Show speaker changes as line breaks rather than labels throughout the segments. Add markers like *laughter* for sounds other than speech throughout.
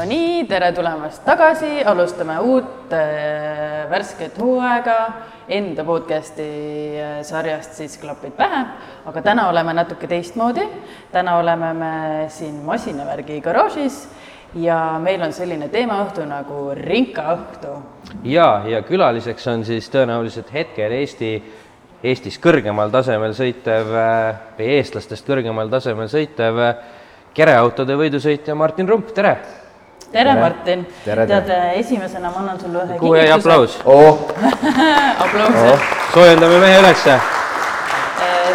no nii, tere tulemast tagasi, alustame uut äh, värsket hooaega enda podcasti äh, sarjast siis klapid pähe, aga täna oleme natuke teistmoodi. täna oleme me siin masinavärgi garaažis ja meil on selline teemaõhtu nagu rinkaõhtu.
ja, ja külaliseks on siis tõenäoliselt hetkel Eesti, Eestis kõrgemal tasemel sõitev äh, või eestlastest kõrgemal tasemel sõitev äh, kereautode võidusõitja Martin Rump, tere!
Tere, Martin! Tead, esimesena ma annan sulle ühe
kuhu jäi aplaus?
oh, *laughs*
aplause oh..
soojendame mehe ülesse.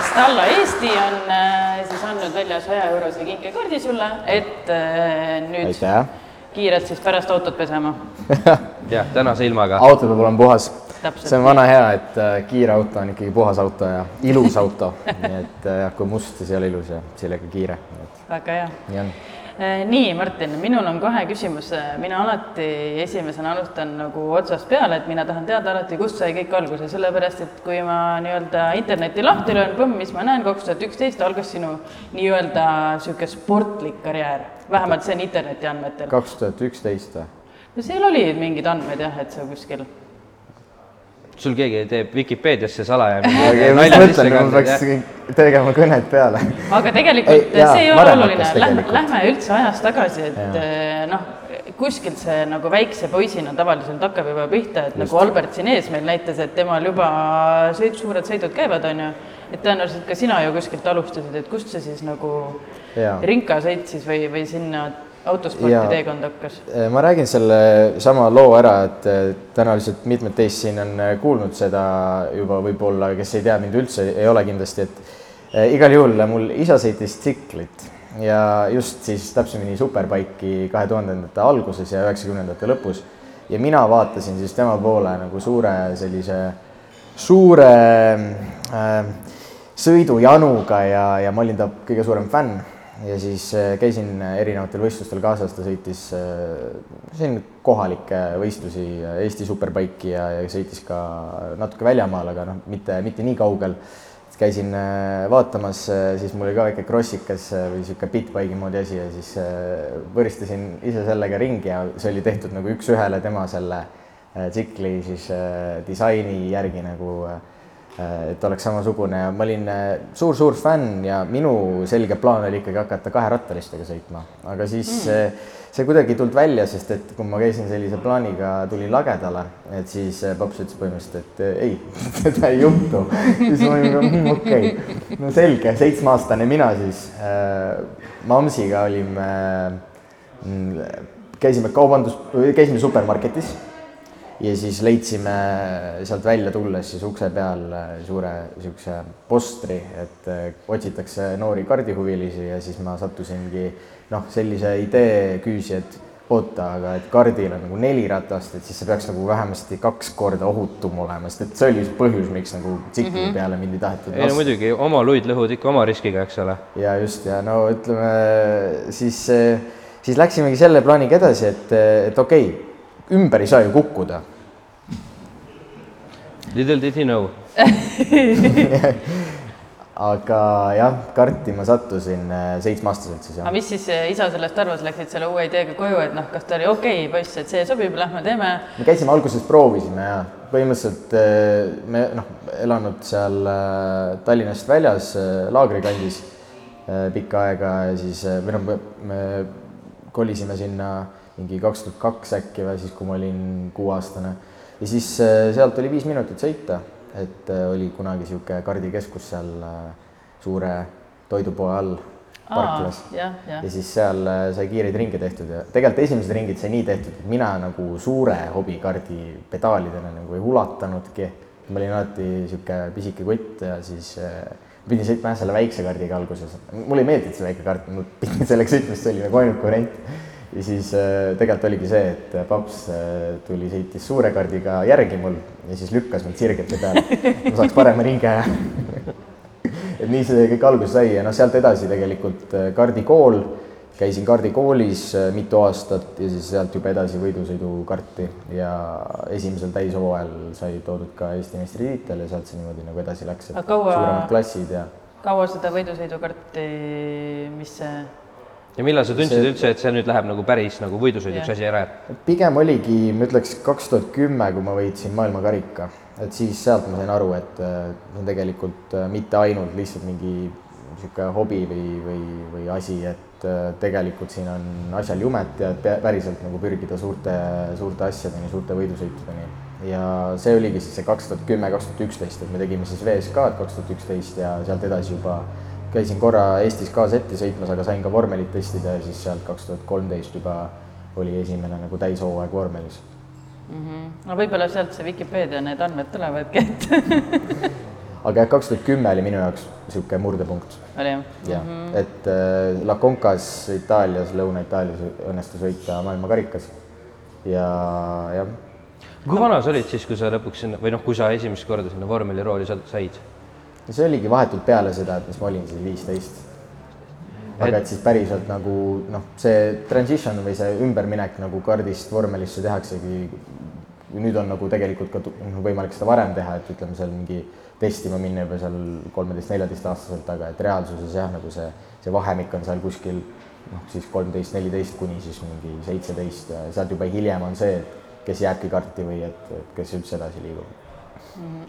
Stalla Eesti on äh, siis andnud välja saja eurose kinkekaardi sulle, et äh, nüüd
aitäh.
kiirelt siis pärast autot pesema. *laughs*
jah, tänase ilmaga.
auto peab olema puhas.
Täpselt
see on vana hea, et kiire auto on ikkagi puhas auto ja ilus auto *laughs* nii et jah, kui must, siis ei ole ilus ja sellega kiire.
väga hea.
nii on.
Nii, Martin, minul on kohe küsimus, mina alati esimesena alustan nagu otsast peale, et mina tahan teada alati, kust sai kõik alguse, sellepärast et kui ma nii-öelda interneti lahti löön, põmm, mis ma näen, kaks tuhat üksteist algas sinu nii-öelda niisugune sportlik karjäär, vähemalt see on interneti andmetel.
kaks tuhat üksteist või?
no seal oli mingid andmed jah, et sa kuskil
sul keegi teeb Vikipeediasse salaja *laughs*
peaks tegema kõned peale.
aga tegelikult
Ei, jaa,
see ei ole oluline. lähme, lähme üldse ajas tagasi, et eh, noh, kuskilt see nagu väikse poisina tavaliselt hakkab juba pihta, et nagu Albert siin ees meil näitas, et temal juba sõit, suured sõidud käivad, on ju, et tõenäoliselt ka sina ju kuskilt alustasid, et kust see siis nagu
Jaa.
ringasõit siis või, või sinna autosporti teekond hakkas?
Eh, ma räägin selle sama loo ära, et eh, tõenäoliselt mitmed teist siin on eh, kuulnud seda juba võib-olla, kes ei tea mind üldse, ei ole kindlasti, et igal juhul mul isa sõitis tsiklit ja just siis täpsemini superbike'i kahe tuhandendate alguses ja üheksakümnendate lõpus. ja mina vaatasin siis tema poole nagu suure sellise, suure äh, sõidujanuga ja, ja ma olin ta kõige suurem fänn ja siis äh, käisin erinevatel võistlustel kaasas, ta sõitis äh, siin kohalikke võistlusi, äh, Eesti Superbike'i ja, ja sõitis ka natuke väljamaal, aga noh, mitte, mitte nii kaugel. käisin äh, vaatamas, siis mul oli ka väike krossikas äh, või niisugune bitbike'i moodi asi ja siis äh, võristasin ise sellega ringi ja see oli tehtud nagu üks-ühele tema selle äh, tsikli siis äh, disaini järgi nagu äh, et oleks samasugune ja ma olin suur-suur fänn ja minu selge plaan oli ikkagi hakata kaherattalistega sõitma, aga siis mm. see kuidagi ei tulnud välja, sest et kui ma käisin sellise plaaniga, tulin lagedale, et siis paps ütles põhimõtteliselt, et ei, *laughs* seda ei juhtu. siis ma olin mm, okei okay., no selge, seitsmeaastane mina siis äh, Mamsiga olime äh,, käisime kaubandus, käisime supermarketis ja siis leidsime sealt välja tulles siis ukse peal suure niisuguse postri, et äh, otsitakse noori kardihuvilisi ja siis ma sattusingi noh, sellise idee küüsi, et oota, aga et kardil on nagu neli ratast, et siis see peaks nagu vähemasti kaks korda ohutum olema, sest et see oli see põhjus, miks nagu tsikli mm -hmm. peale mind ei tahetud
ei no muidugi, oma luid lõhud ikka oma riskiga, eks ole.
ja just ja no ütleme siis, siis läksimegi selle plaaniga edasi, et, et okei okay, ümber ei saa ju kukkuda.
Little did he know. *laughs*
aga jah, karti ma sattusin seitsmeaastaselt siis
aga mis siis eh, isa sellest arvas, läksid selle uue ideega koju, et noh, kas ta oli okei okay, poiss, et see sobib, lähme teeme
me käisime alguses proovisime ja põhimõtteliselt eh, me noh, elanud seal Tallinnast väljas Laagri kandis pikka aega ja siis või noh, me kolisime sinna mingi kaks tuhat kaks äkki või siis, kui ma olin kuueaastane ja siis sealt oli viis minutit sõita, et oli kunagi niisugune kardikeskus seal suure toidupoe all parklas.
ja, ja.
ja siis seal sai kiireid ringe tehtud ja tegelikult esimesed ringid sai nii tehtud, et mina nagu suure hobikardi pedaalidele nagu ei ulatanudki. ma olin alati niisugune pisike kutt ja siis pidin sõitma jah selle väikse kardiga alguses. mulle ei meeldinud see väike kart, ma pidin sellega sõitma, sest see oli nagu ainuke variant ja siis äh, tegelikult oligi see, et paps äh, tuli, sõitis suure kardiga järgi mul ja siis lükkas mind sirgete peale, ma saaks parema ringe *laughs* et nii see kõik alguse sai ja noh, sealt edasi tegelikult äh, kardikool, käisin kardikoolis mitu aastat ja siis sealt juba edasi võidusõidukarti ja esimesel täishooajal sai toodud ka Eesti meistritiitel ja sealt see niimoodi nagu edasi läks, et
kaua-
suuremad klassid ja
kaua seda võidusõidukarti, mis see
ja millal sa tundsid üldse, et see nüüd läheb nagu päris nagu võidusõiduks asi ära,
pigem oligi, ma ütleks kaks tuhat kümme, kui ma võitsin maailmakarika, et siis sealt ma sain aru, et äh, see on tegelikult äh, mitte ainult lihtsalt mingi niisugune hobi või, või, või asi, et äh, tegelikult siin on asjal jumet ja päriselt nagu pürgida suurte, suurte asjadeni, suurte võidusõitudeni. ja see oligi siis see kaks tuhat kümme, kaks tuhat üksteist, et me tegime siis VSK-d kaks tuhat üksteist ja sealt edasi juba käisin korra Eestis ka setti sõitmas, aga sain ka vormelit testida ja siis sealt kaks tuhat kolmteist juba oli esimene nagu täishooaeg vormelis.
mm. -hmm. no võib-olla sealt see Vikipeedia need andmed tulevadki, et *laughs*
aga jah, kaks tuhat kümme oli minu jaoks niisugune murdepunkt.
oli jah?
jah mm, -hmm. et äh, La Concas Itaalias, Lõuna-Itaalias õnnestus võita maailmakarikas ja jah,
kui vana sa olid siis, kui sa lõpuks sinna või noh, kui sa esimest korda sinna vormelirooli sa- said?
Ja see oligi vahetult peale seda, et mis ma olin siis viisteist. aga et siis päriselt nagu noh, see transition või see ümberminek nagu kardist vormelisse tehaksegi, nüüd on nagu tegelikult ka noh, võimalik seda varem teha, et ütleme seal mingi testima minna juba seal kolmeteist, neljateistaastaselt, aga et reaalsuses jah, nagu see, see vahemik on seal kuskil noh, siis kolmteist, neliteist kuni siis mingi seitseteist ja sealt juba hiljem on see, et kes jääbki karti või et, et kes üldse edasi liigub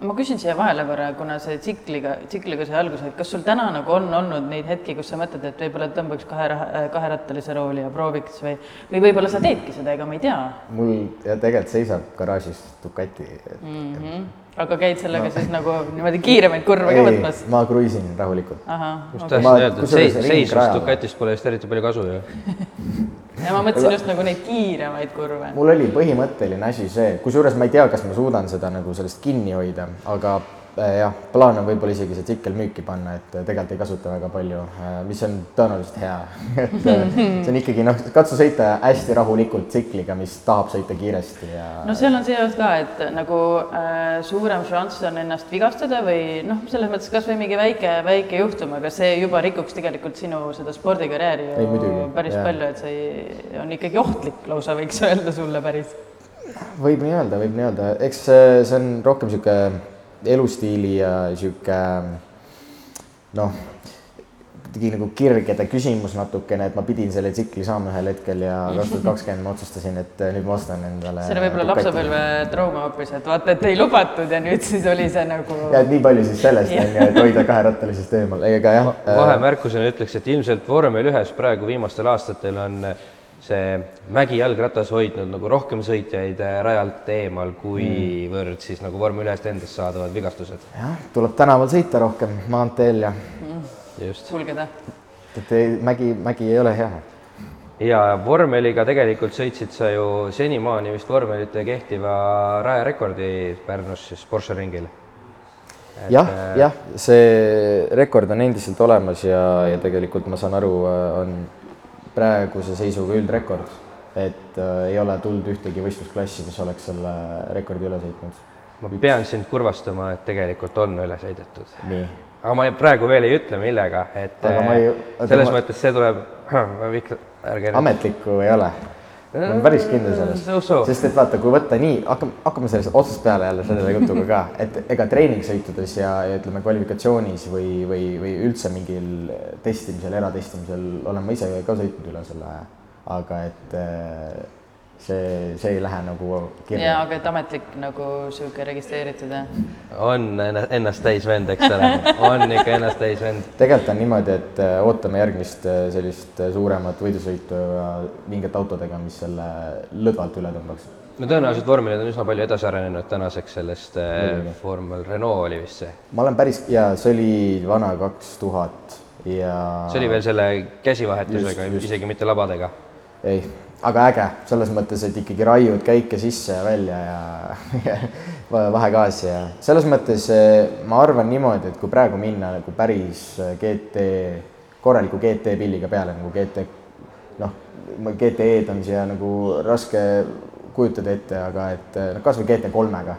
ma küsin siia vahele korra, kuna see tsikliga, tsikliga sai alguse, et kas sul täna nagu on olnud neid hetki, kus sa mõtled, et võib-olla tõmbaks kahe, kaherattalise rooli ja prooviks või, või võib-olla sa teedki seda, ega ma ei tea
mul ja tegelikult seisab garaažis Ducati et
mm. -hmm. Aga käid sellega no. siis nagu niimoodi kiiremaid kurve ka võtmas?
ma kruiisin rahulikult.
just tahtsin öelda, et
kusjuures
seis,
ring
seisvast
rajal.
Ducatist pole vist eriti palju kasu ju. *laughs*
ja ma mõtlesin just nagu neid kiiremaid kurve.
mul oli põhimõtteline asi see, kusjuures ma ei tea, kas ma suudan seda nagu sellest kinni hoida, aga jah, plaan on võib-olla isegi see tsikkel müüki panna, et äh, tegelikult ei kasuta väga palju, mis on tõenäoliselt hea. *laughs* et äh, see on ikkagi noh, katsu sõita hästi rahulikult tsikliga, mis tahab sõita kiiresti ja
no seal on see just ka, et nagu äh, suurem šanss on ennast vigastada või noh, selles mõttes kasvõi mingi väike, väike juhtum, aga see juba rikuks tegelikult sinu seda spordikarjääri
Ei,
ju
muidugi,
päris
jah.
palju, et see on ikkagi ohtlik lausa, võiks *laughs* öelda sulle päris.
võib nii öelda, võib nii öelda, eks see, see on rohkem niisugune elustiili ja niisugune noh, kuidagi nagu kirgede küsimus natukene, et ma pidin selle tsikli saama ühel hetkel ja *laughs* kaks tuhat kakskümmend ma otsustasin, et nüüd ma ostan endale
see oli võib-olla lapsepõlve trauma hoopis, et vaata, et ei lubatud ja nüüd siis oli see nagu
ja et nii palju siis sellest *laughs* on ju, et hoida kaherattalisest eemal, ega jah äh,
vahemärkusena ütleks, et ilmselt vormel ühes praegu viimastel aastatel on see mägijalgratas hoidnud nagu rohkem sõitjaid äh, rajalt eemal, kuivõrd siis nagu vormel ühest endast saadavad vigastused.
jah, tuleb tänaval sõita rohkem maanteel ja
just.
kulgeda.
et ei, mägi, mägi ei ole hea.
ja vormeliga tegelikult sõitsid sa ju senimaani vist vormelite kehtiva rajarekordi Pärnus siis Porsche ringil.
jah, jah, see rekord on endiselt olemas ja, ja tegelikult ma saan aru, on praeguse seisuga üldrekord, et äh, ei ole tulnud ühtegi võistlusklassi, mis oleks selle rekordi üle sõitnud.
ma pean sind kurvastama, et tegelikult on üle sõidetud. aga ma praegu veel ei ütle, millega, et
Aga ma ei-
äh, selles mõttes see tuleb, *clears throat* ma ärge
ametlikku ei ole. Ma olen päris kindel selles. sest et vaata, kui võtta nii, hakkame, hakkame sellest otsast peale jälle selle jutuga ka, *laughs* et ega treeningsõitudes ja, ja ütleme, kvalifikatsioonis või, või, või üldse mingil testimisel, eratestimisel olen ma ise ka sõitnud üle selle aja. aga et eh, see, see ei lähe nagu
jaa,
kirja.
aga et ametlik nagu sihuke registreeritud jah?
on enna- ennast täis vend, eks ole, on ikka ennast täis vend.
tegelikult on niimoodi, et eh, ootame järgmist eh, sellist eh, suuremat võidusõitu ja mingite autodega, mis selle lõdvalt üle tõmbaks.
no tõenäoliselt vormelid on üsna palju edasi arenenud tänaseks sellest äh,
Muidugi.
vormel Renault oli vist see.
ma olen päris, jaa, see oli vana kaks tuhat ja
see oli veel selle käsivahetusega, isegi mitte labadega.
ei, aga äge, selles mõttes, et ikkagi raiud käike sisse ja välja ja, *laughs* ja va- vahegaasi ja selles mõttes eh, ma arvan niimoodi, et kui praegu minna nagu päris eh, GT, korraliku GT pilliga peale nagu GT, noh, GT-d on siia nagu raske kujutada ette, aga et eh, noh, kasvõi GT kolmega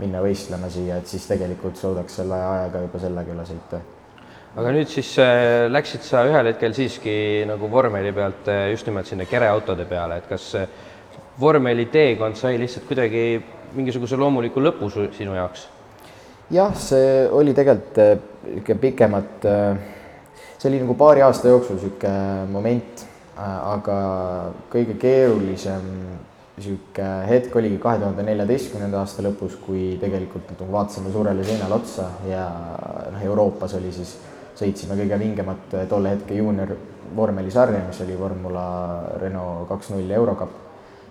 minna võistlema siia, et siis tegelikult suudaks selle ajaga juba sellega üle sõita
aga nüüd siis äh, läksid sa ühel hetkel siiski nagu vormeli pealt äh, just nimelt sinna kereautode peale, et kas äh, vormeli teekond sai lihtsalt kuidagi mingisuguse loomuliku lõpu sinu jaoks?
jah, see oli tegelikult äh, niisugune pikemat, see oli nagu paari aasta jooksul niisugune moment, aga kõige keerulisem niisugune hetk oligi kahe tuhande neljateistkümnenda aasta lõpus, kui tegelikult nagu vaatasime suurele seinale otsa ja noh, Euroopas oli siis, sõitsime kõige vingemat tolle hetke juunior vormelisarja, mis oli Formula Renault kaks null Eurocup.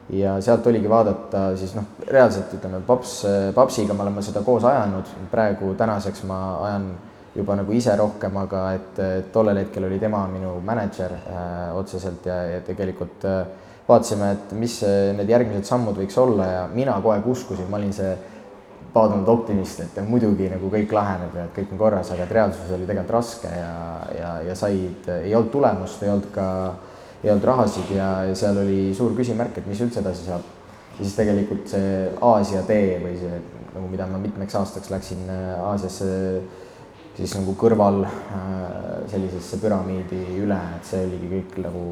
ja sealt oligi vaadata siis noh, reaalselt ütleme, paps, papsiga me oleme seda koos ajanud, praegu tänaseks ma ajan juba nagu ise rohkem, aga et tollel hetkel oli tema minu mänedžer äh, otseselt ja, ja tegelikult äh, vaatasime, et mis need järgmised sammud võiks olla ja mina kogu aeg uskusin, ma olin see paadunud optimist, et muidugi nagu kõik laheneb ja kõik on korras, aga et reaalsuses oli tegelikult raske ja, ja, ja said, ei olnud tulemust, ei olnud ka, ei olnud rahasid ja, ja seal oli suur küsimärk, et mis üldse edasi saab. ja siis tegelikult see Aasia tee või see nagu, mida ma mitmeks aastaks läksin äh, Aasiasse siis nagu kõrval äh, sellisesse püramiidi üle, et see oligi kõik nagu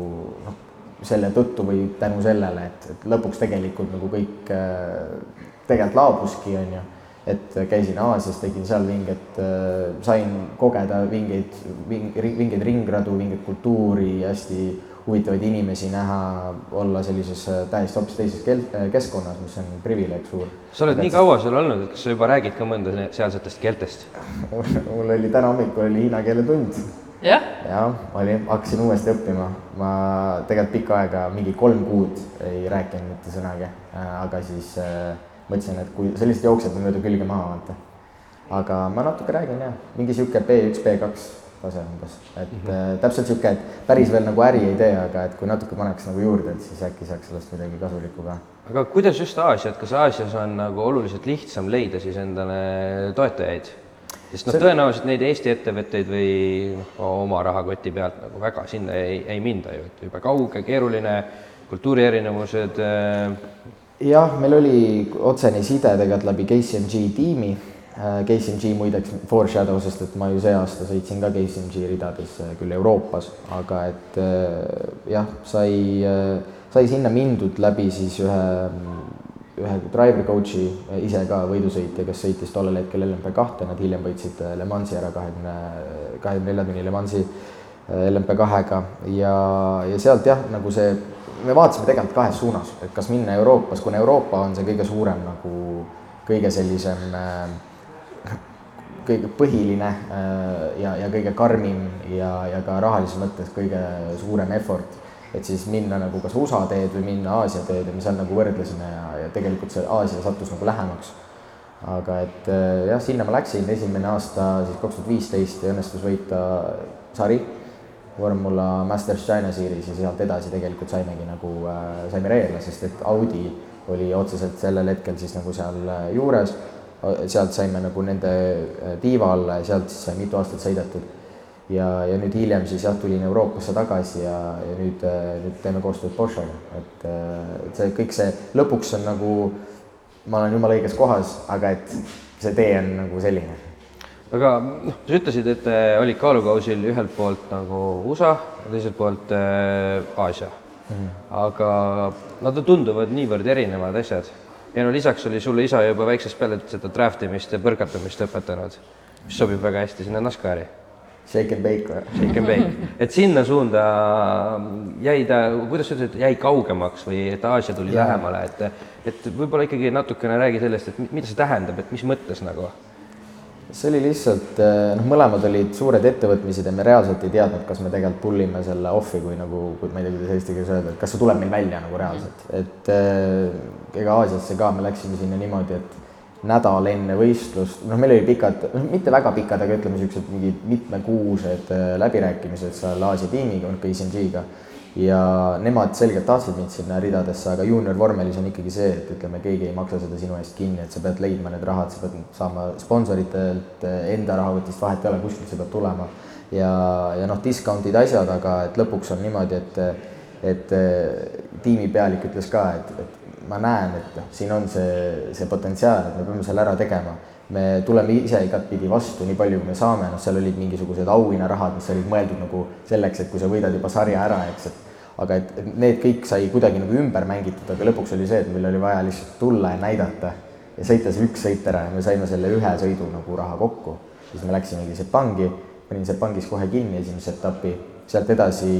noh, selle tõttu või tänu sellele, et, et lõpuks tegelikult nagu kõik äh, tegelikult laabuski, on ju. et käisin Aasias, tegin seal vinget, äh, sain kogeda vingeid, vingeid ringradu, vinget kultuuri, hästi huvitavaid inimesi näha, olla sellises äh, täiesti hoopis teises äh, keskkonnas, mis on privileeg suur.
sa oled nii kaua seal olnud, et kas sa juba räägid ka mõnda sealsetest keeltest *laughs*
mul oli täna hommikul oli hiina keele tund.
jah?
jah, oli, hakkasin uuesti õppima, ma tegelikult pikka aega, mingi kolm kuud ei rääkinud mitte sõnagi, aga siis äh, mõtlesin, et kui sellised jooksjad on mööda külge maha, vaata. aga ma natuke räägin jah, mingi sihuke B1, B2 tase umbes, et mm -hmm. täpselt sihuke, et päris veel nagu äri ei tee, aga et kui natuke paneks nagu juurde, et siis äkki saaks sellest midagi kasulikku ka.
aga kuidas just Aasiat, kas Aasias on nagu oluliselt lihtsam leida siis endale toetajaid? sest noh, tõenäoliselt neid Eesti ettevõtteid või oma rahakoti pealt nagu väga sinna ei, ei minda ju, et jube kauge, keeruline, kultuuri erinevused äh,
jah, meil oli otsene side tegelikult läbi KCMG tiimi. Äh, KCMG muideks foreshadow, sest et ma ju see aasta sõitsin ka KCMG ridades äh, küll Euroopas, aga et äh, jah, sai, sai sinna mindud läbi siis ühe, ühe driver coach'i ise ka võidusõitja, kes sõitis tollel hetkel LMP kahte, nad hiljem võitsid Le Mansi ära kahekümne, kahekümne nelja tunni Le Mansi LMP kahega ja, ja sealt jah, nagu see me vaatasime tegelikult kahes suunas, et kas minna Euroopas, kuna Euroopa on see kõige suurem nagu kõige sellisem äh, kõige põhiline äh, ja, ja kõige karmim ja, ja ka rahalises mõttes kõige suurem effort, et siis minna nagu kas USA teed või minna Aasia teed ja me seal nagu võrdlesime ja, ja tegelikult see Aasia sattus nagu lähemaks. aga et äh, jah, sinna ma läksin, esimene aasta siis kaks tuhat viisteist õnnestus võita sari vormula Masters China Series ja sealt edasi tegelikult saimegi nagu äh,, saime reele, sest et Audi oli otseselt sellel hetkel siis nagu seal äh, juures, sealt saime nagu nende äh, tiiva alla ja sealt siis sai mitu aastat sõidetud. ja, ja nüüd hiljem siis jah, tulin Euroopasse tagasi ja, ja nüüd, nüüd teeme koostööd Porschega, et, et see kõik see, lõpuks on nagu, ma olen jumala õiges kohas, aga et see tee on nagu selline
aga noh, sa ütlesid, et olid kaalukausil ühelt poolt nagu USA ja teiselt poolt äh, Aasia mm. -hmm. aga nad tunduvad niivõrd erinevad asjad. ja no lisaks oli sulle isa juba väiksest peale seda draft imist ja põrgatamist õpetanud, mis sobib väga hästi sinna NASCARi.
Shake and bake või?
Shake and bake, et sinna suunda jäi ta, kuidas sa ütlesid, jäi kaugemaks või et Aasia tuli ja. lähemale, et et võib-olla ikkagi natukene räägi sellest, et mida see tähendab, et mis mõttes nagu
see oli lihtsalt eh, noh, mõlemad olid suured ettevõtmised ja me reaalselt ei teadnud, kas me tegelikult pull ime selle off'i, kui nagu, kui ma ei tea, kuidas eesti keeles öelda, et kas see tuleb meil välja nagu reaalselt, et äh, ega Aasiasse ka me läksime sinna niimoodi, et nädal enne võistlust, noh, meil oli pikad, noh, mitte väga pikad, aga ütleme, niisugused mingid mitmekuused äh, läbirääkimised seal Aasia tiimiga, noh, KCMG-ga ja nemad selgelt tahtsid mind sinna ridadesse, aga juunior vormelis on ikkagi see, et ütleme, keegi ei maksa seda sinu eest kinni, et sa pead leidma need rahad, sa pead saama sponsoritelt, enda rahakotist, vahet ei ole, kuskilt see peab tulema. ja, ja noh, discount'id, asjad, aga et lõpuks on niimoodi, et, et tiimipealik ütles ka, et, et ma näen, et noh, siin on see, see potentsiaal, et me peame selle ära tegema me tuleme ise igatpidi vastu, nii palju kui me saame, noh, seal olid mingisugused auhinnarahad, mis olid mõeldud nagu selleks, et kui sa võidad juba sarja ära, eks, et aga et, et need kõik sai kuidagi nagu ümber mängitud, aga lõpuks oli see, et meil oli vaja lihtsalt tulla ja näidata ja sõita see üks sõit ära ja me saime selle ühe sõidu nagu raha kokku. siis me läksimegi Sepangi panin Sepangis kohe kinni esimese etapi, sealt edasi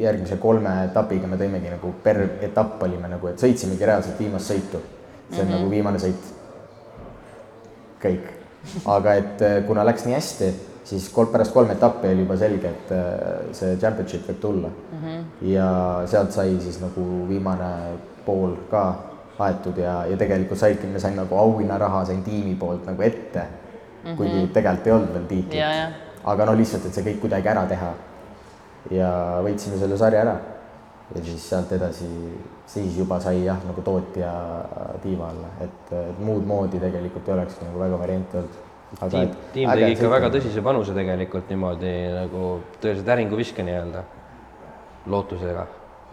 järgmise kolme etapiga me tõimegi nagu per etapp olime nagu, et sõitsimegi reaalselt viimast sõitu. see on mm -hmm. nagu viimane sõit. kõik, aga et kuna läks nii hästi, siis kol-, pärast kolme etappi oli juba selge, et äh, see championship võib tulla mm. -hmm. ja sealt sai siis nagu viimane pool ka aetud ja, ja tegelikult saidki, me sain nagu auhinnaraha, sain tiimi poolt nagu ette mm, -hmm. kuigi tegelikult ei olnud veel tiitlit. aga no lihtsalt, et see kõik kuidagi ära teha. ja võitsime selle sarja ära. ja siis sealt edasi, siis juba sai jah, nagu tootja tiiva alla, et, muud moodi tegelikult ei olekski nagu väga variante olnud.
Tiim, tiim tegi ikka väga tõsise panuse tegelikult niimoodi nagu tõeliselt äringuviske nii-öelda, lootusega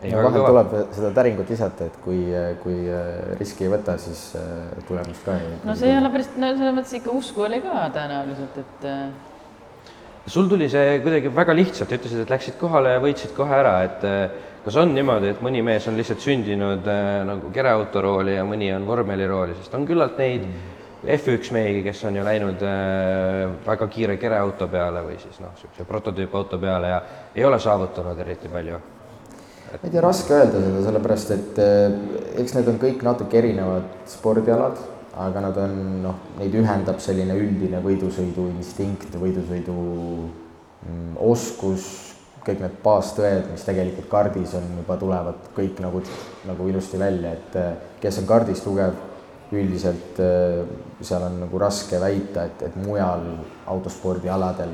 ja vahel tuleb seda täringut visata, et kui, kui äh, riski ei võta, siis äh, tulemust ka ei.
no see ei ole päris, no selles mõttes ikka usku oli ka tõenäoliselt, et. Äh,
sul tuli see kuidagi väga lihtsalt, ütlesid, et läksid kohale ja võitsid kohe ära, et kas on niimoodi, et mõni mees on lihtsalt sündinud nagu kereautorooli ja mõni on vormelirooli, sest on küllalt neid mm. F1 mehi, kes on ju läinud väga kiire kereauto peale või siis noh, niisuguse prototüüpauto peale ja ei ole saavutanud eriti palju.
Ma ei tea, raske öelda seda, sellepärast et eh, eks need on kõik natuke erinevad spordialad, aga nad on noh, neid ühendab selline üldine võidusõidu instinkt, võidusõidu mm, oskus, kõik need baastõed, mis tegelikult kardis on, juba tulevad kõik nagu, nagu ilusti välja, et eh, kes on kardis tugev, üldiselt eh, seal on nagu raske väita, et, et mujal autospordialadel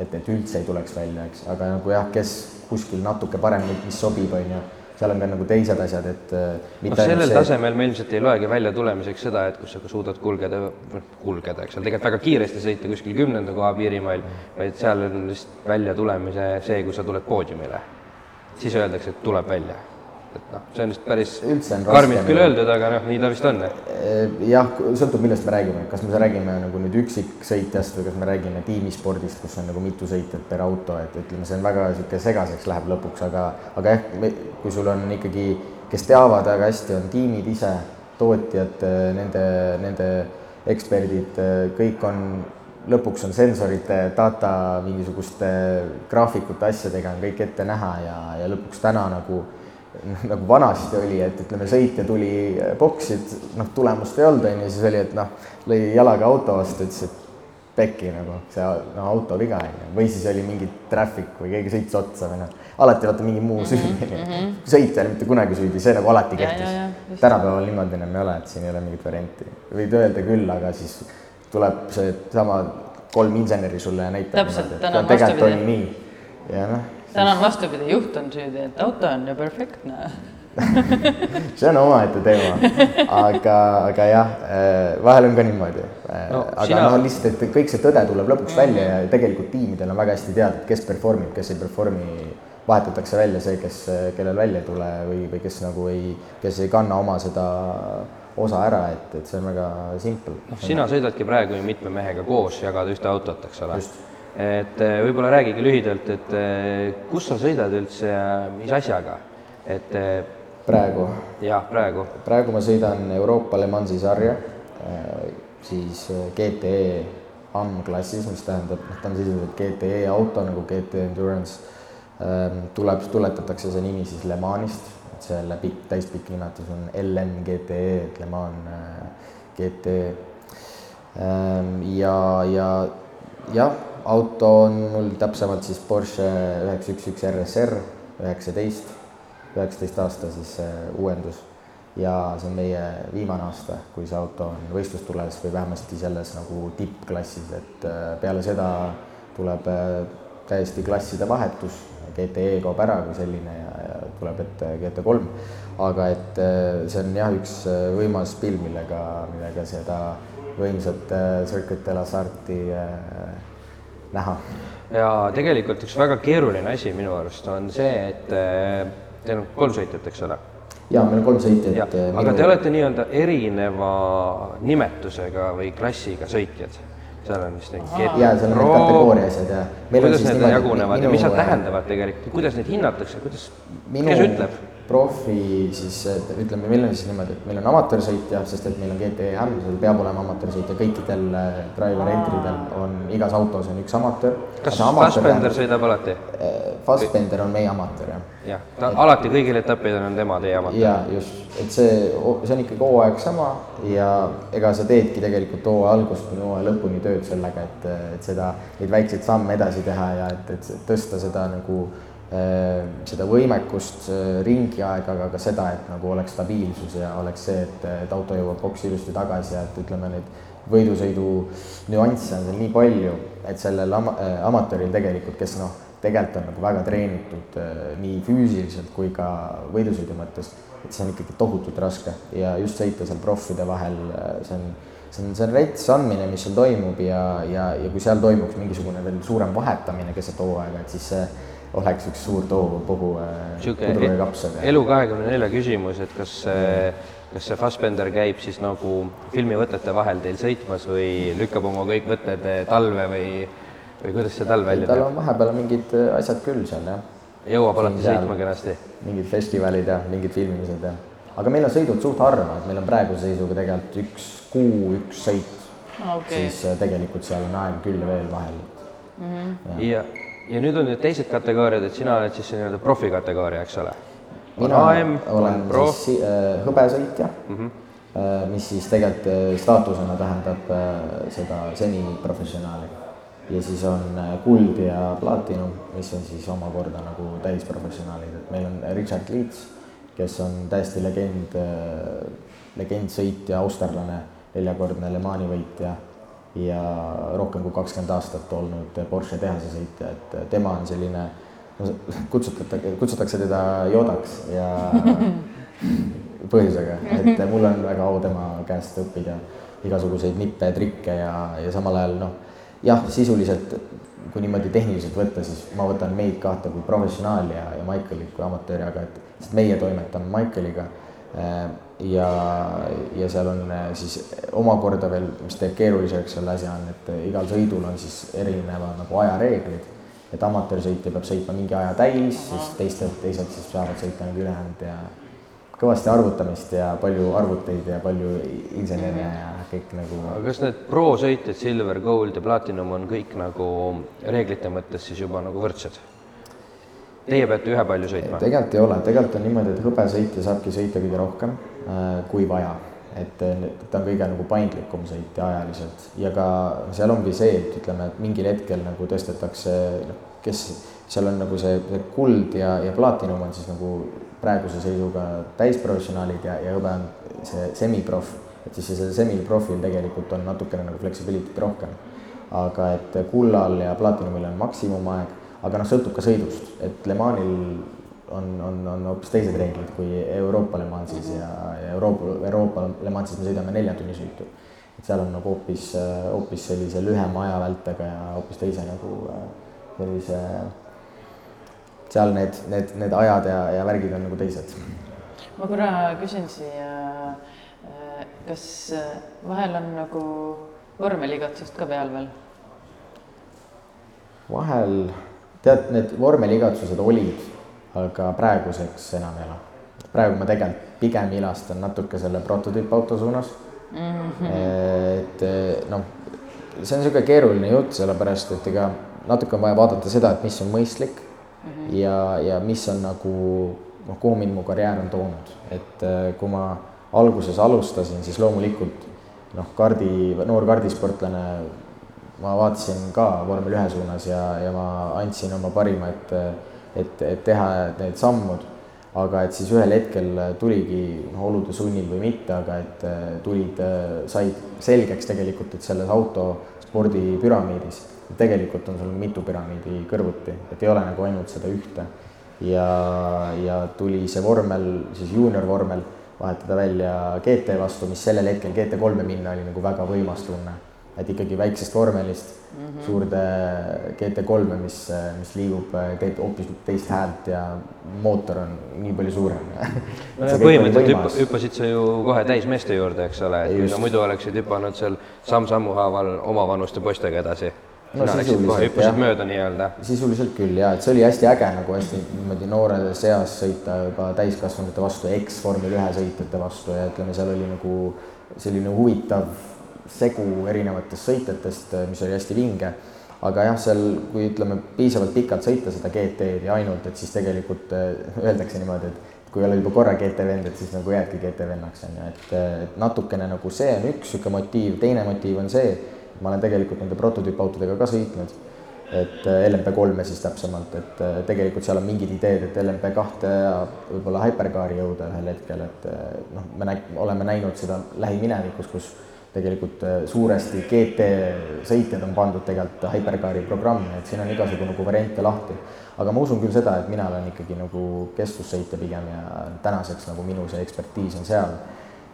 et, et üldse ei tuleks välja, eks, aga nagu jah, kes kuskil natuke paremini, mis sobib, on ju, seal on ka nagu teised asjad, et
äh, noh, sellel see... tasemel me ilmselt ei loegi välja tulemiseks seda, et kus sa ka suudad kulgeda, kulgeda, eks. Ole, tegelikult väga kiiresti sõita kuskil kümnenda koha piirimail, vaid seal on lihtsalt väljatulemise see, kui sa tuled poodiumile. siis öeldakse, et tuleb välja et noh, see on vist päris karmilt küll öeldud, aga noh, nii ta vist on.
Eh, jah, sõltub, millest me räägime, kas me räägime nagu nüüd üksiksõitjast või kas me räägime tiimispordist, kus on nagu mitu sõitjat per auto, et ütleme, see on väga niisugune segaseks läheb lõpuks, aga, aga jah, kui sul on ikkagi, kes teavad väga hästi, on tiimid ise, tootjad, nende, nende eksperdid, kõik on lõpuks on sensorite, data, mingisuguste graafikute, asjadega on kõik ette näha ja, ja lõpuks täna nagu nagu vanasti oli, et ütleme, sõitja tuli boksi, et noh, tulemust ei olnud, on ju, siis oli, et noh, lõi jalaga auto vastu, ütles, et pekki nagu see no, auto viga on ju, või siis oli mingi traffic või keegi sõitis otsa või noh, alati vaata mingi muu süü on ju. sõitja ei ole mitte kunagi süüdi, see nagu alati kehtis. tänapäeval niimoodi enam ei ole, et siin ei ole mingit varianti, võid öelda küll, aga siis tuleb seesama kolm inseneri sulle ja näitab.
täpselt, täna on vastupidi.
nii ja noh
täna on vastupidi, juht on süüdi, et auto on ju perfektne *laughs*
see on omaette teema, aga, aga jah, eh, vahel on ka niimoodi no,. aga sina... noh, lihtsalt, et kõik see tõde tuleb lõpuks välja ja tegelikult tiimidel on väga hästi teada, kes perform ib, kes ei perform'i, vahetatakse välja see, kes, kellel välja ei tule või, või kes nagu ei, kes ei kanna oma seda osa ära, et, et see on väga simple.
noh, sina sõidadki praegu ju mitme mehega koos, jagad ühte autot, eks ole. Et eh, võib-olla räägigi lühidalt, et eh, kus sa sõidad üldse ja mis asjaga, et
praegu?
jah, praegu.
praegu ma sõidan Euroopa Le Mansi sarja, siis GTE AM-klassis, mis tähendab, noh, ta on sisuliselt GTE auto nagu GT Endurance. Ähm, tuleb, tuletatakse see nimi siis Le Manist, et selle pikk, täispikk nimetus on LM GTE, et Le Mans GTE. Ähm, ja, ja jah, auto on mul täpsemalt siis Porsche üheksa üks üks RSR üheksateist üheksateist aasta siis see uuendus ja see on meie viimane aasta, kui see auto on võistlustules või vähemasti selles nagu tippklassis, et äh, peale seda tuleb äh, täiesti klasside vahetus, GTE kaob ära kui selline ja, ja tuleb ette GT3. aga et äh, see on jah, üks võimas pill, millega, millega seda võimsat Circuit de la Sarti näha.
ja tegelikult üks väga keeruline asi minu arust on see, et Teil on kolm sõitjat, eks ole?
jaa, meil on kolm sõitjat.
Äh, aga te olete nii-öelda erineva nimetusega või klassiga sõitjad? seal on vist need
GT jaa, seal on need kategooria asjad ja.
kuidas need niimoodi, jagunevad minu, ja mis nad tähendavad tegelikult, kuidas neid hinnatakse, kuidas, kes ütleb?
Profi siis ütleme, meil on siis niimoodi, et meil on amatöörsõitja, sest et meil on GTM, seal peab olema amatöörsõitja, kõikidel äh, driver entry del on igas autos on üks amatöör.
kas Fassbender sõidab alati?
Fassbender on meie amatöör, jah.
jah, ta alati kõigil etappidel on tema teie amatöör?
jaa, just, et see, see on ikkagi hooaeg sama ja ega sa teedki tegelikult hooaja algust kuni hooaja lõpuni tööd sellega, et, et seda, neid väikseid samme edasi teha ja et, et tõsta seda nagu äh, seda võimekust, ringiaega, aga ka seda, et nagu oleks stabiilsus ja oleks see, et, et auto jõuab boksi ilusti tagasi ja et ütleme, neid võidusõidu nüansse on seal nii palju, et sellel ama-, äh, amatööril tegelikult, kes noh, tegelikult on nagu väga treenitud nii füüsiliselt kui ka võidusõidu mõttes, et see on ikkagi tohutult raske. Ja just sõita seal proffide vahel, see on, see on, see on rets andmine, mis seal toimub ja, ja, ja kui seal toimuks mingisugune veel suurem vahetamine keset hooaega, et siis see oleks üks suur tohuvabohu pudru ja kapsad.
elu kahekümne nelja küsimus, et kas see kas see Fassbender käib siis nagu filmivõtete vahel teil sõitmas või lükkab oma kõik võtted talve või, või kuidas see talv välja
näeb? tal on vahepeal mingid äh, asjad küll seal jah.
jõuab alati sõitma kenasti?
mingid festivalid ja mingid filmimised ja, aga meil on sõidud suht harva, et meil on praeguse seisuga tegelikult üks kuu, üks sõit okay.. siis äh, tegelikult seal on aeg küll veel vahel
mm. -hmm. ja, ja nüüd on need teised kategooriad, et sina oled siis nii-öelda profikategooria, eks ole
mina AM, olen pro. siis äh, hõbesõitja mm, -hmm. mis siis tegelikult äh, staatusena tähendab seda semiprofessionaali. ja siis on kuld ja platinum, mis on siis omakorda nagu täisprofessionaalid, et meil on Richard Leeds, kes on täiesti legend, legendsõitja, austerlane, neljakordne Le Mani võitja ja rohkem kui kakskümmend aastat olnud Porsche tehase sõitja, et tema on selline kutsutatakse, kutsutakse teda Jodaks ja *laughs* põhjusega, et mul on väga au tema käest õppida igasuguseid nippe, trikke ja, ja samal ajal noh, jah, sisuliselt kui niimoodi tehniliselt võtta, siis ma võtan meid kahte kui professionaali ja, ja Michaelit kui amatööri, aga et, sest meie toimetame Michaeliga äh, ja, ja seal on äh, siis omakorda veel, mis teeb keeruliseks selle asja, on, et igal sõidul on siis erinevad nagu ajareeglid et amatöörsõitja peab sõitma mingi aja täis, siis teised, teised siis saavad sõita nagu ülejäänud ja kõvasti arvutamist ja palju arvuteid ja palju insenere ja kõik nagu.
aga kas need pro-sõitjad, silver, gold ja platinum on kõik nagu reeglite mõttes siis juba nagu võrdsed? Teie peate ühepalju sõitma?
tegelikult ei ole, tegelikult on niimoodi, et hõbesõitja saabki sõita kõige rohkem kui vaja. Et ta on kõige nagu paindlikum sõitja ajaliselt. Ja ka seal ongi see, et ütleme, et mingil hetkel nagu tõstetakse, noh, kes seal on nagu see, see kuld ja, ja platinum on siis nagu praeguse seisuga täisprofessionaalid ja, ja hõbe on see semiproff, et siis sellel semiprofil tegelikult on natukene nagu flexibility't rohkem. aga et kullal ja platinumil on maksimumaeg, aga noh, sõltub ka sõidust, et Le Manil on, on, on hoopis teised reeglid kui Euroopa Le Mansis ja, ja Euroopa, Euroopa Le Mansis me sõidame nelja tunni sõitu. et seal on nagu hoopis, hoopis sellise lühema ajavältega ja hoopis teise nagu sellise, seal need, need, need ajad ja, ja värgid on nagu teised.
ma korra küsin siia, kas vahel on nagu vormelikatsust ka peal veel?
vahel, tead, need vormelikatsused olid aga praeguseks enam ei ole. praegu ma tegelikult pigem ilastan natuke selle prototüüpauto suunas mm. -hmm. et noh, see on niisugune keeruline jutt, sellepärast et ega natuke on vaja vaadata seda, et mis on mõistlik mm -hmm. ja, ja mis on nagu noh, kuhu mind mu karjäär on toonud, et kui ma alguses alustasin, siis loomulikult noh, kardi, noor kardisportlane, ma vaatasin ka vormel ühe suunas ja, ja ma andsin oma parima, et et, et teha need sammud, aga et siis ühel hetkel tuligi noh, olude sunnil või mitte, aga et äh, tulid, äh, said selgeks tegelikult, et selles autospordi püramiidis tegelikult on sul mitu püramiidi kõrvuti, et ei ole nagu ainult seda ühte. ja, ja tuli see vormel, siis juuniorvormel, vahetada välja GT vastu, mis sellel hetkel GT3-e minna oli nagu väga võimas tunne et ikkagi väiksest vormelist mm -hmm. suurde GT3-e, mis, mis liigub, teeb hoopis teist häält ja mootor on nii palju suurem *laughs*
no põhimõtteliselt hüppa, hüppasid sa ju kohe täismeeste juurde, eks ole, et kui sa muidu oleksid hüpanud seal samm-sammu haaval omavanuste poistega edasi
no Sina sisuliselt
hüppasid mööda nii-öelda?
sisuliselt küll ja et see oli hästi äge nagu hästi niimoodi noore seas sõita juba täiskasvanute vastu, eks-vormel ühe sõitjate vastu ja ütleme, seal oli nagu selline huvitav segu erinevatest sõitjatest, mis oli hästi vinge. aga jah, seal, kui ütleme, piisavalt pikalt sõita seda GT-d ja ainult, et siis tegelikult öeldakse niimoodi, et kui oled juba korra GT vend, et siis nagu jäädki GT vennaks, on ju, et, et natukene nagu see on üks niisugune motiiv, teine motiiv on see, ma olen tegelikult nende prototüüpautodega ka sõitnud. Et LMP3-e siis täpsemalt, et tegelikult seal on mingid ideed, et LMP2 ja võib-olla Hypercari jõuda ühel hetkel, et noh, me näi-, oleme näinud seda lähiminevikus, kus tegelikult suuresti GT sõitjad on pandud tegelikult Hypercari programmi, et siin on igasugu nagu variante lahti. aga ma usun küll seda, et mina olen ikkagi nagu kestvussõitja pigem ja tänaseks nagu minu see ekspertiis on seal.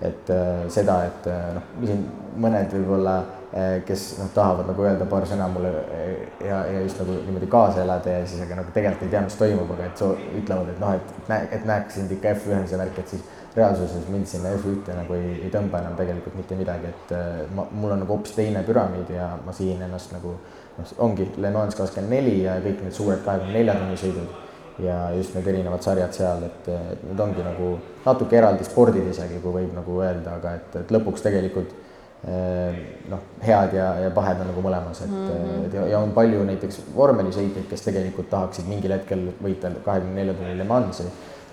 et seda, et noh, siin mõned võib-olla kes noh, tahavad nagu öelda paar sõna mulle eh, ja, ja just nagu niimoodi kaasa elada ja siis aga nagu tegelikult ei tea, mis toimub, aga et so ütlevad, et noh, et näe, et näeks sind ikka F1-s ja värk, et siis reaalsuses mind sinna F1-te nagu ei, ei tõmba enam tegelikult mitte midagi, et eh, ma, mul on nagu hoopis teine püramiid ja ma sihin ennast nagu noh, ongi Le Mans kakskümmend neli ja kõik need suured kahekümne nelja tunni sõidud ja just need erinevad sarjad seal, et, need ongi nagu natuke eraldi spordid isegi, kui võib nagu öelda, aga et, et lõpuks tegelikult noh, head ja, ja pahed on nagu mõlemas, et mm, -hmm. et ja, ja on palju näiteks vormelisõitjaid, kes tegelikult tahaksid mingil hetkel võita kahekümne nelja tunni Le Mansi,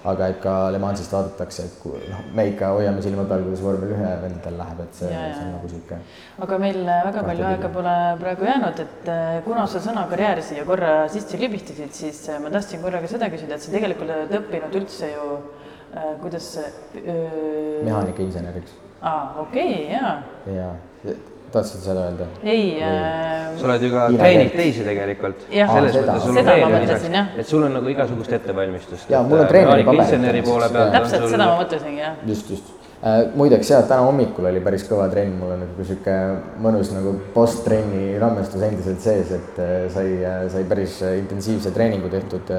aga et ka Le Mansist vaadatakse, et kui noh, me ikka hoiame silma peal, kuidas vormel ühe vendadel läheb, et see, see on nagu niisugune.
aga meil väga palju aega pole praegu jäänud, et äh, kuna sa sõna karjäär siia korra sisse libistasid, siis äh, ma tahtsin korra ka seda küsida, et sa tegelikult oled õppinud üldse ju äh, kuidas
öö... mehaanikainseneriks
aa, okei okay,, jaa.
jaa, tahtsid seda öelda?
ei äh....
sa oled ju ka treenid teisi tegelikult.
selles Aa, mõttes sul on veel lisaks,
et sul on nagu igasugust ettevalmistust.
jaa, mul on treeneripaber.
täpselt sul... seda ma mõtlesingi, jah.
just, just äh,. muideks jah, täna hommikul oli päris kõva trenn, mul on nagu sihuke mõnus nagu post-trenni rammestus endiselt sees, et äh, sai äh,, sai päris intensiivse treeningu tehtud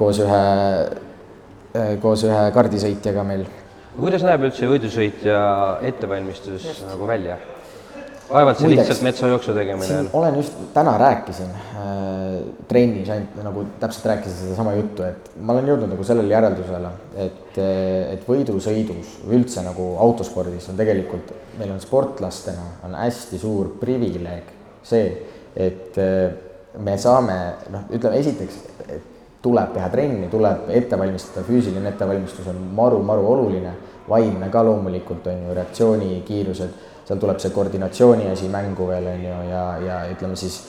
koos ühe koos ühe kardisõitjaga meil
kuidas näeb üldse võidusõitja ettevalmistus just. nagu välja? vaevalt see Muideks, lihtsalt metsajooksu tegemine
on. olen just, täna rääkisin äh, trennis ainult nagu täpselt rääkisin sedasama juttu, et ma olen jõudnud nagu sellele järeldusele, et, et võidusõidus või üldse nagu autospordis on tegelikult, meil on sportlastena on hästi suur privileeg see, et äh, me saame noh, ütleme esiteks, tuleb teha trenni, tuleb ette valmistada, füüsiline ettevalmistus on maru-maru oluline, vaimne ka loomulikult on ju, reaktsioonikiirused, seal tuleb see koordinatsiooni asi mängu veel on ju, ja, ja ütleme siis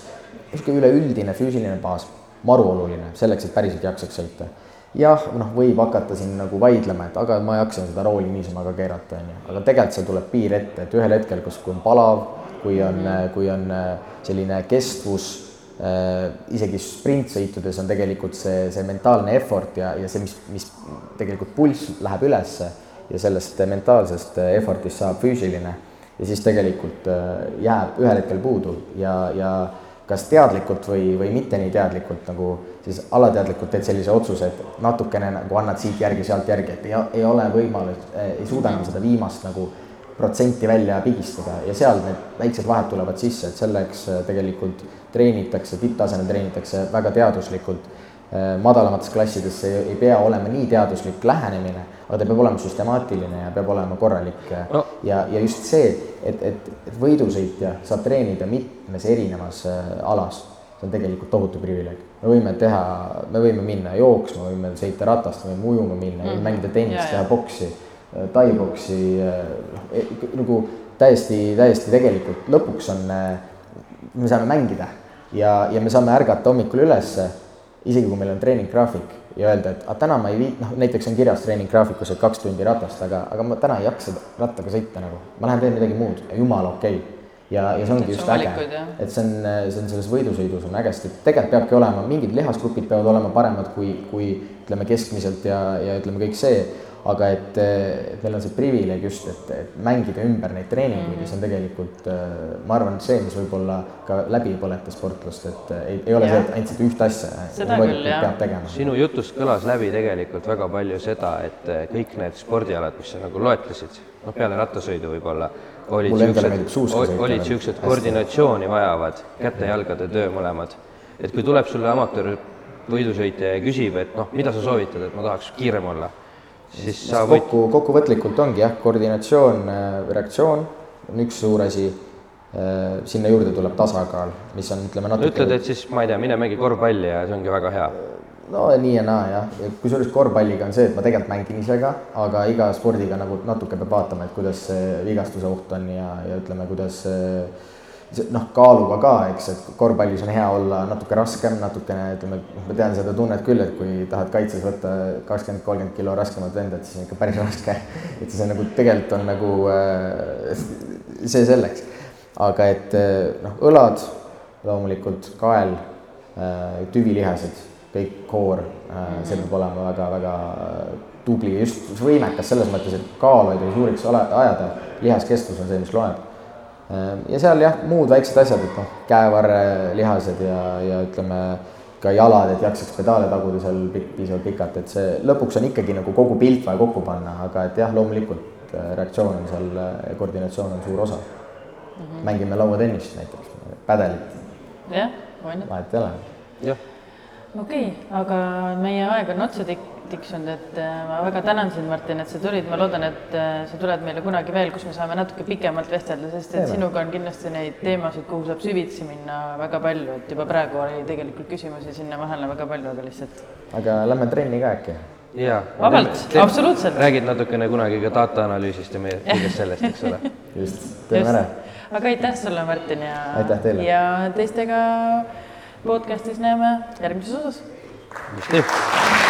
niisugune üleüldine füüsiline baas, maru oluline selleks, et päriselt jaksaks sõita. jah, noh, võib hakata siin nagu vaidlema, et aga ma jaksan seda rooli niisama ka keerata, on ju, aga tegelikult seal tuleb piir ette, et ühel hetkel, kus, kui on palav, kui on, kui on selline kestvus Äh, isegi sprintsõitudes on tegelikult see, see mentaalne effort ja, ja see, mis, mis tegelikult pulss läheb ülesse ja sellest mentaalsest effort'ist saab füüsiline ja siis tegelikult äh, jääb ühel hetkel puudu ja, ja kas teadlikult või, või mitte nii teadlikult nagu siis alateadlikult teed sellise otsuse, et natukene nagu annad siit järgi, sealt järgi, et ei, ei ole võimalus, ei suuda enam seda viimast nagu protsenti välja pigistada ja seal need väiksed vahed tulevad sisse, et selleks äh, tegelikult treenitakse, tipptasemel treenitakse väga teaduslikult. Äh, madalamates klassides ei, ei pea olema nii teaduslik lähenemine, aga ta peab olema süstemaatiline ja peab olema korralik no.. ja, ja just see, et, et, et võidusõitja saab treenida mitmes erinevas äh, alas, see on tegelikult tohutu privileeg. me võime teha, me võime minna jooksma, võime sõita ratast, võime ujuma minna mm, -hmm. mängida tennist, teha boksi taiboksi noh, nagu täiesti, täiesti tegelikult lõpuks on, me saame mängida ja, ja me saame ärgata hommikul ülesse, isegi kui meil on treeninggraafik ja öelda, et aga täna ma ei viit-, noh näiteks on kirjas treeninggraafikus, et kaks tundi ratast, aga, aga ma täna ei jaksa rattaga sõita nagu, ma lähen teen midagi muud ja jumala okei. Okay. ja, ja see ongi just äge, et see on, see on selles võidusõidus on äge, sest et tegelikult peabki olema, mingid lihasgrupid peavad olema paremad kui, kui ütleme keskmiselt ja, ja ütleme kõik see aga et, et meil on see privileeg just, et, et mängida ümber neid treeninguid ja see on tegelikult, äh, ma arvan, et see, mis võib-olla ka läbi põletas sportlast, et äh, ei, ei ole ja. see, et ainult seda ühte asja peab tegema.
sinu jutust kõlas läbi tegelikult väga palju seda, et kõik need spordialad, mis sa nagu loetlesid, noh, peale rattasõidu võib-olla, olid niisugused, olid niisugused koordinatsiooni vajavad, käte-jalgade töö mõlemad. et kui tuleb sulle amatöör võidusõitja ja küsib, et noh, mida sa soovitad, et ma tahaks kiirem olla
siis sa võid kokku, kokkuvõtlikult ongi jah, koordinatsioon, äh, reaktsioon, on üks suur asi. sinna juurde tuleb tasakaal, mis on, ütleme natuke.
ütled, et siis ma ei tea, mine mängi korvpalli ja see ongi väga hea
no nii ja naa jah, kusjuures korvpalliga on see, et ma tegelikult mängin ise ka, aga iga spordiga nagu natuke peab vaatama, et kuidas see vigastuse oht on ja, ja ütleme, kuidas see noh, kaaluga ka, eks, et korvpallis on hea olla natuke raskem, natukene ütleme, ma tean seda tunnet küll, et kui tahad kaitses võtta kakskümmend, kolmkümmend kilo raskemat venda, et siis on ikka päris *laughs* raske. et see nagu tegelikult on nagu see selleks aga et noh, õlad loomulikult, kael, tüvilihased, kõik koor, see peab olema väga-väga tubli, just võimekas selles mõttes, et kaal ei tohi suureks ajada, lihaskestvus on see, mis loeb. Ja seal jah, muud väiksed asjad, et noh, käevarrelihased ja, ja ütleme ka jalad, et jaksaks pedaale taguda seal pikk, piisavalt pikalt, et see lõpuks on ikkagi nagu kogu pilt vaja kokku panna, aga et jah, loomulikult reaktsioon on seal, koordinatsioon on suur osa mm. -hmm. mängime lauatennist näiteks, pädelit.
jah, on ju.
vahet ei ole.
jah.
Okei okay,, aga meie aeg on otsa tik-, tiksunud, et äh, ma väga tänan sind, Martin, et sa tulid, ma loodan, et äh, sa tuled meile kunagi veel, kus me saame natuke pikemalt vestelda, sest et sinuga on kindlasti neid teemasid, kuhu saab süvitsi minna väga palju, et juba praegu oli tegelikult küsimusi sinna vahele väga palju, aga lihtsalt.
aga lähme trenni ka äkki?
jaa.
vabalt, absoluutselt.
räägid natukene kunagi ka data analüüsist ja meie *laughs* kõigest sellest, eks ole.
just, teeme ära.
aga aitäh sulle, Martin ja.
aitäh teile.
ja teistega podcast'is näeme järgmises osas.
just nii